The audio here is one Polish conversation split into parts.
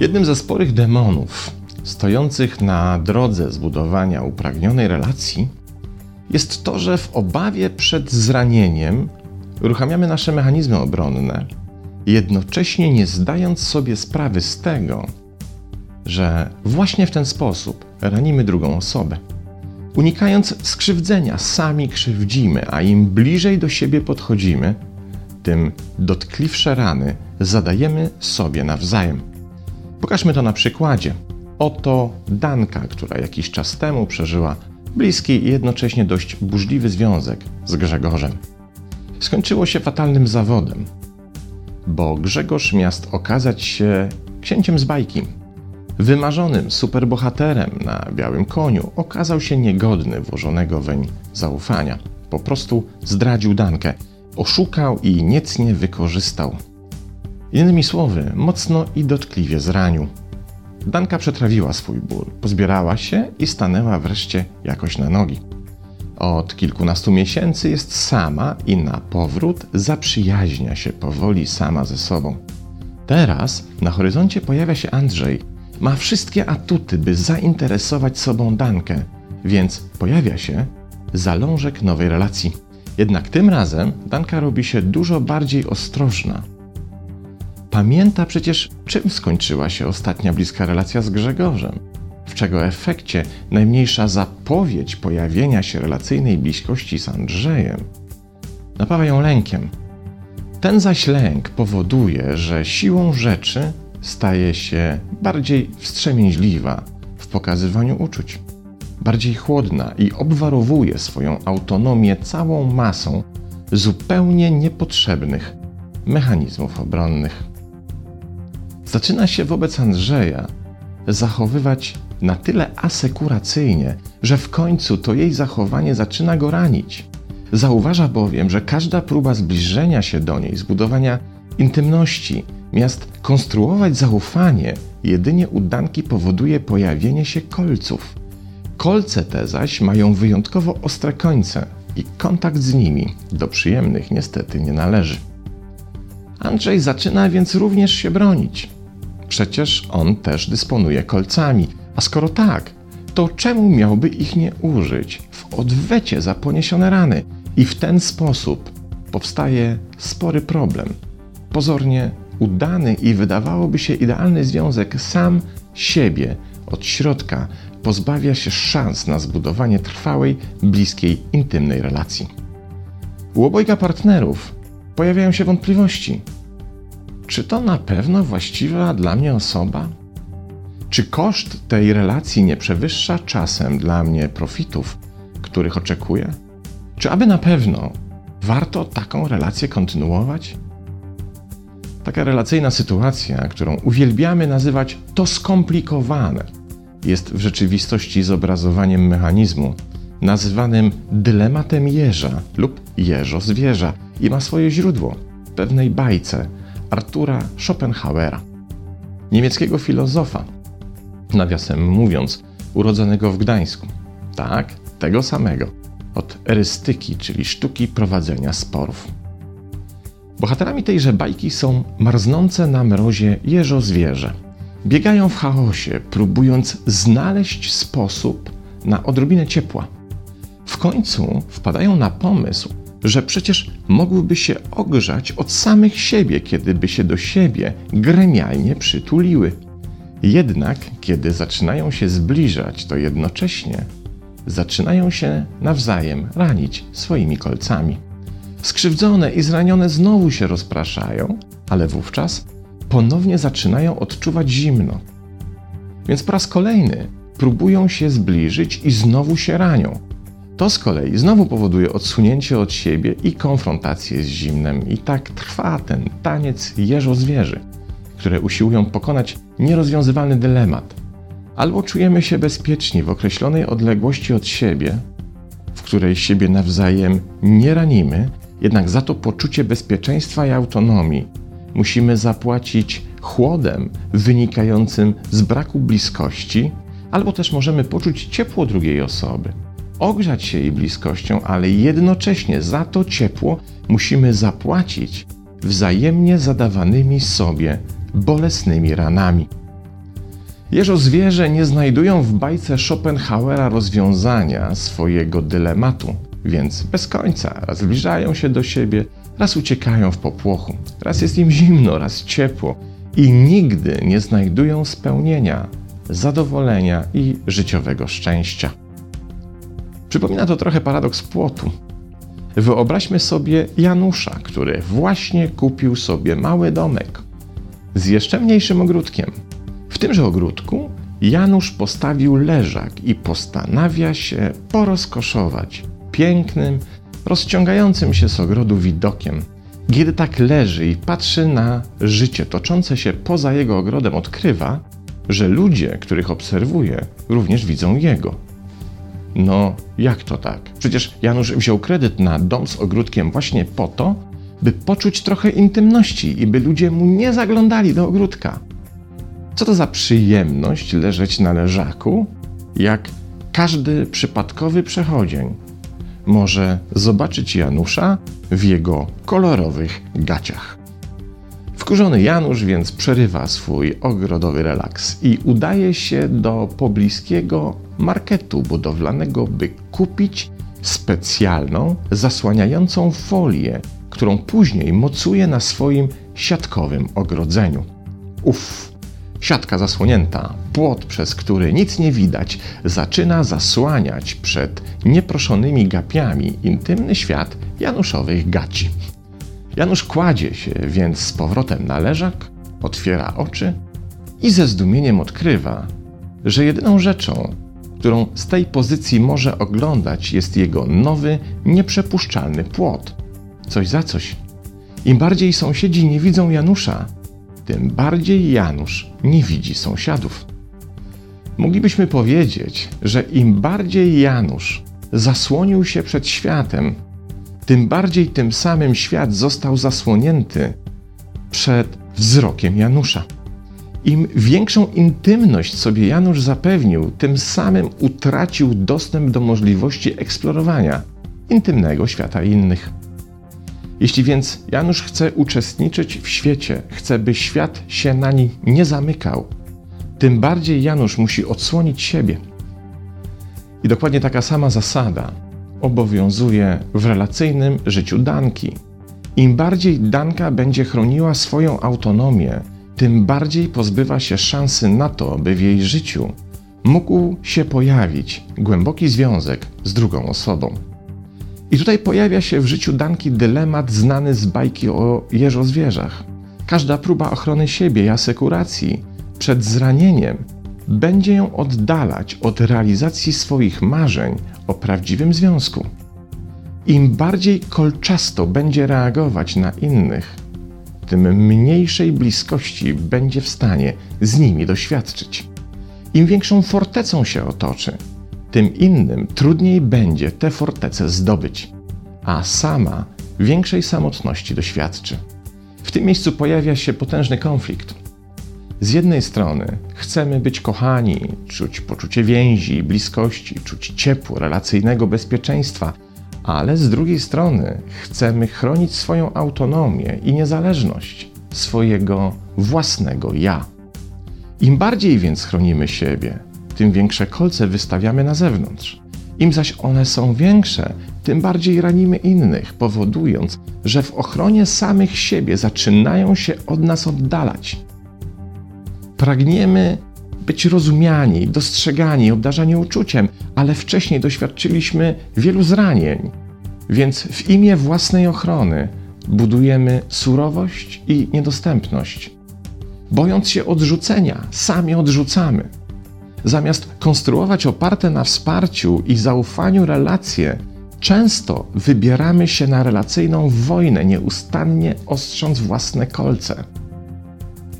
Jednym ze sporych demonów stojących na drodze zbudowania upragnionej relacji jest to, że w obawie przed zranieniem uruchamiamy nasze mechanizmy obronne, jednocześnie nie zdając sobie sprawy z tego, że właśnie w ten sposób ranimy drugą osobę. Unikając skrzywdzenia, sami krzywdzimy, a im bliżej do siebie podchodzimy, tym dotkliwsze rany zadajemy sobie nawzajem. Pokażmy to na przykładzie. Oto Danka, która jakiś czas temu przeżyła bliski i jednocześnie dość burzliwy związek z Grzegorzem. Skończyło się fatalnym zawodem, bo Grzegorz miast okazać się księciem z bajki. Wymarzonym superbohaterem na białym koniu okazał się niegodny włożonego weń zaufania. Po prostu zdradził Dankę, oszukał i niecnie wykorzystał. Innymi słowy, mocno i dotkliwie zranił. Danka przetrawiła swój ból, pozbierała się i stanęła wreszcie jakoś na nogi. Od kilkunastu miesięcy jest sama i na powrót zaprzyjaźnia się powoli sama ze sobą. Teraz na horyzoncie pojawia się Andrzej. Ma wszystkie atuty, by zainteresować sobą Dankę, więc pojawia się zalążek nowej relacji. Jednak tym razem Danka robi się dużo bardziej ostrożna, Pamięta przecież, czym skończyła się ostatnia bliska relacja z Grzegorzem, w czego efekcie najmniejsza zapowiedź pojawienia się relacyjnej bliskości z Andrzejem napawa ją lękiem. Ten zaś lęk powoduje, że siłą rzeczy staje się bardziej wstrzemięźliwa w pokazywaniu uczuć, bardziej chłodna i obwarowuje swoją autonomię całą masą zupełnie niepotrzebnych mechanizmów obronnych zaczyna się wobec Andrzeja zachowywać na tyle asekuracyjnie, że w końcu to jej zachowanie zaczyna go ranić. Zauważa bowiem, że każda próba zbliżenia się do niej, zbudowania intymności, miast konstruować zaufanie, jedynie udanki powoduje pojawienie się kolców. Kolce te zaś mają wyjątkowo ostre końce i kontakt z nimi do przyjemnych niestety nie należy. Andrzej zaczyna więc również się bronić. Przecież on też dysponuje kolcami. A skoro tak, to czemu miałby ich nie użyć w odwecie za poniesione rany? I w ten sposób powstaje spory problem. Pozornie udany i wydawałoby się idealny związek sam siebie od środka pozbawia się szans na zbudowanie trwałej, bliskiej, intymnej relacji. U obojga partnerów pojawiają się wątpliwości czy to na pewno właściwa dla mnie osoba? Czy koszt tej relacji nie przewyższa czasem dla mnie profitów, których oczekuję? Czy aby na pewno warto taką relację kontynuować? Taka relacyjna sytuacja, którą uwielbiamy nazywać to skomplikowane, jest w rzeczywistości zobrazowaniem mechanizmu nazywanym dylematem jeża lub jeżo zwierza i ma swoje źródło w pewnej bajce Artura Schopenhauera, niemieckiego filozofa, nawiasem mówiąc, urodzonego w Gdańsku. Tak, tego samego, od erystyki, czyli sztuki prowadzenia sporów. Bohaterami tejże bajki są marznące na mrozie jeżo zwierzę. Biegają w chaosie, próbując znaleźć sposób na odrobinę ciepła. W końcu wpadają na pomysł, że przecież mogłyby się ogrzać od samych siebie, kiedyby się do siebie gremialnie przytuliły. Jednak, kiedy zaczynają się zbliżać, to jednocześnie zaczynają się nawzajem ranić swoimi kolcami. Skrzywdzone i zranione znowu się rozpraszają, ale wówczas ponownie zaczynają odczuwać zimno. Więc po raz kolejny próbują się zbliżyć i znowu się ranią. To z kolei znowu powoduje odsunięcie od siebie i konfrontację z zimnem. I tak trwa ten taniec jeżo-zwierzy, które usiłują pokonać nierozwiązywalny dylemat. Albo czujemy się bezpieczni w określonej odległości od siebie, w której siebie nawzajem nie ranimy, jednak za to poczucie bezpieczeństwa i autonomii musimy zapłacić chłodem wynikającym z braku bliskości, albo też możemy poczuć ciepło drugiej osoby ogrzać się jej bliskością, ale jednocześnie za to ciepło musimy zapłacić wzajemnie zadawanymi sobie bolesnymi ranami. Jeżo zwierzę nie znajdują w bajce Schopenhauera rozwiązania swojego dylematu, więc bez końca raz zbliżają się do siebie, raz uciekają w popłochu, raz jest im zimno, raz ciepło i nigdy nie znajdują spełnienia, zadowolenia i życiowego szczęścia. Przypomina to trochę paradoks płotu. Wyobraźmy sobie Janusza, który właśnie kupił sobie mały domek z jeszcze mniejszym ogródkiem. W tymże ogródku Janusz postawił leżak i postanawia się porozkoszować pięknym, rozciągającym się z ogrodu widokiem. Kiedy tak leży i patrzy na życie toczące się poza jego ogrodem, odkrywa, że ludzie, których obserwuje, również widzą jego. No, jak to tak? Przecież Janusz wziął kredyt na dom z ogródkiem właśnie po to, by poczuć trochę intymności i by ludzie mu nie zaglądali do ogródka. Co to za przyjemność leżeć na leżaku, jak każdy przypadkowy przechodzień może zobaczyć Janusza w jego kolorowych gaciach. Wkurzony Janusz więc przerywa swój ogrodowy relaks i udaje się do pobliskiego marketu budowlanego, by kupić specjalną, zasłaniającą folię, którą później mocuje na swoim siatkowym ogrodzeniu. Uff, siatka zasłonięta, płot, przez który nic nie widać, zaczyna zasłaniać przed nieproszonymi gapiami intymny świat Januszowych gaci. Janusz kładzie się więc z powrotem na leżak, otwiera oczy i ze zdumieniem odkrywa, że jedyną rzeczą, którą z tej pozycji może oglądać, jest jego nowy, nieprzepuszczalny płot. Coś za coś. Im bardziej sąsiedzi nie widzą Janusza, tym bardziej Janusz nie widzi sąsiadów. Moglibyśmy powiedzieć, że im bardziej Janusz zasłonił się przed światem, tym bardziej tym samym świat został zasłonięty przed wzrokiem Janusza. Im większą intymność sobie Janusz zapewnił, tym samym utracił dostęp do możliwości eksplorowania intymnego świata innych. Jeśli więc Janusz chce uczestniczyć w świecie, chce, by świat się na nim nie zamykał, tym bardziej Janusz musi odsłonić siebie. I dokładnie taka sama zasada obowiązuje w relacyjnym życiu Danki. Im bardziej Danka będzie chroniła swoją autonomię, tym bardziej pozbywa się szansy na to, by w jej życiu mógł się pojawić głęboki związek z drugą osobą. I tutaj pojawia się w życiu Danki dylemat znany z bajki o jeżozwierzach. Każda próba ochrony siebie i asekuracji przed zranieniem będzie ją oddalać od realizacji swoich marzeń o prawdziwym związku. Im bardziej kolczasto będzie reagować na innych, tym mniejszej bliskości będzie w stanie z nimi doświadczyć. Im większą fortecą się otoczy, tym innym trudniej będzie tę fortecę zdobyć, a sama większej samotności doświadczy. W tym miejscu pojawia się potężny konflikt. Z jednej strony chcemy być kochani, czuć poczucie więzi, bliskości, czuć ciepło, relacyjnego bezpieczeństwa, ale z drugiej strony chcemy chronić swoją autonomię i niezależność swojego własnego ja. Im bardziej więc chronimy siebie, tym większe kolce wystawiamy na zewnątrz. Im zaś one są większe, tym bardziej ranimy innych, powodując, że w ochronie samych siebie zaczynają się od nas oddalać. Pragniemy być rozumiani, dostrzegani, obdarzani uczuciem, ale wcześniej doświadczyliśmy wielu zranień, więc w imię własnej ochrony budujemy surowość i niedostępność. Bojąc się odrzucenia, sami odrzucamy. Zamiast konstruować oparte na wsparciu i zaufaniu relacje, często wybieramy się na relacyjną wojnę, nieustannie ostrząc własne kolce.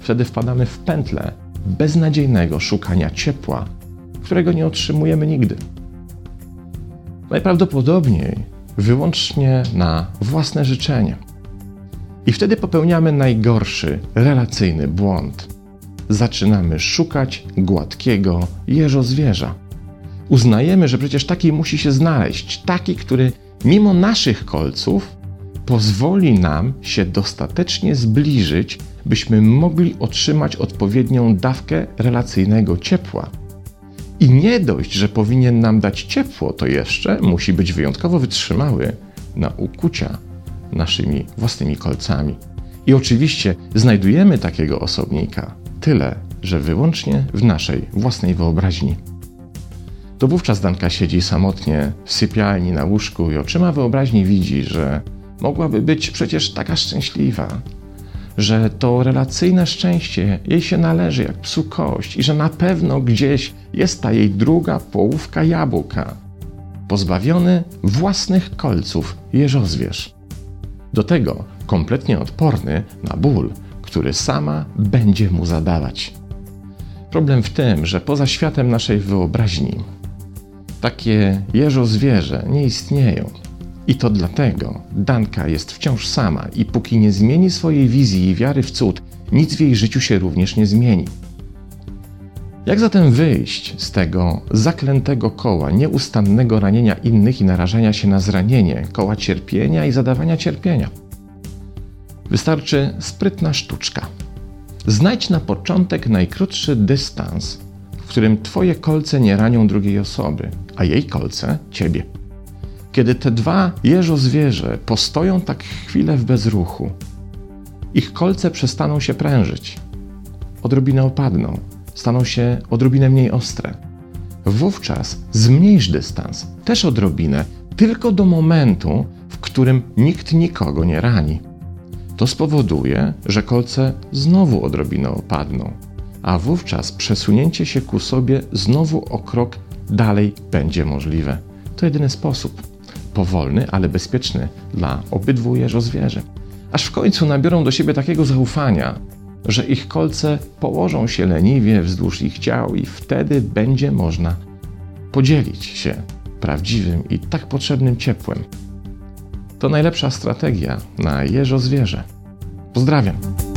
Wtedy wpadamy w pętlę beznadziejnego szukania ciepła, którego nie otrzymujemy nigdy. Najprawdopodobniej wyłącznie na własne życzenie. I wtedy popełniamy najgorszy relacyjny błąd zaczynamy szukać gładkiego jeżozwierza. uznajemy, że przecież taki musi się znaleźć, taki, który mimo naszych kolców pozwoli nam się dostatecznie zbliżyć, byśmy mogli otrzymać odpowiednią dawkę relacyjnego ciepła. I nie dość, że powinien nam dać ciepło, to jeszcze musi być wyjątkowo wytrzymały na ukucia naszymi własnymi kolcami. I oczywiście znajdujemy takiego osobnika tyle, że wyłącznie w naszej własnej wyobraźni. To wówczas Danka siedzi samotnie w sypialni na łóżku i oczyma wyobraźni widzi, że mogłaby być przecież taka szczęśliwa, że to relacyjne szczęście jej się należy jak psu kość i że na pewno gdzieś jest ta jej druga połówka jabłka, pozbawiony własnych kolców jeżozwierz. Do tego kompletnie odporny na ból, który sama będzie mu zadawać. Problem w tym, że poza światem naszej wyobraźni takie jeżo zwierzę nie istnieją. I to dlatego Danka jest wciąż sama i póki nie zmieni swojej wizji i wiary w cud, nic w jej życiu się również nie zmieni. Jak zatem wyjść z tego zaklętego koła nieustannego ranienia innych i narażania się na zranienie, koła cierpienia i zadawania cierpienia? Wystarczy sprytna sztuczka. Znajdź na początek najkrótszy dystans, w którym Twoje kolce nie ranią drugiej osoby, a jej kolce Ciebie. Kiedy te dwa jeżo zwierzę postoją tak chwilę w bezruchu, ich kolce przestaną się prężyć, odrobinę opadną, staną się odrobinę mniej ostre. Wówczas zmniejsz dystans, też odrobinę, tylko do momentu, w którym nikt nikogo nie rani. To spowoduje, że kolce znowu odrobinę opadną, a wówczas przesunięcie się ku sobie znowu o krok dalej będzie możliwe. To jedyny sposób. Powolny, ale bezpieczny dla obydwu jeżozwierzę. Aż w końcu nabiorą do siebie takiego zaufania, że ich kolce położą się leniwie wzdłuż ich ciał i wtedy będzie można podzielić się prawdziwym i tak potrzebnym ciepłem. To najlepsza strategia na jeżo zwierzę. Pozdrawiam.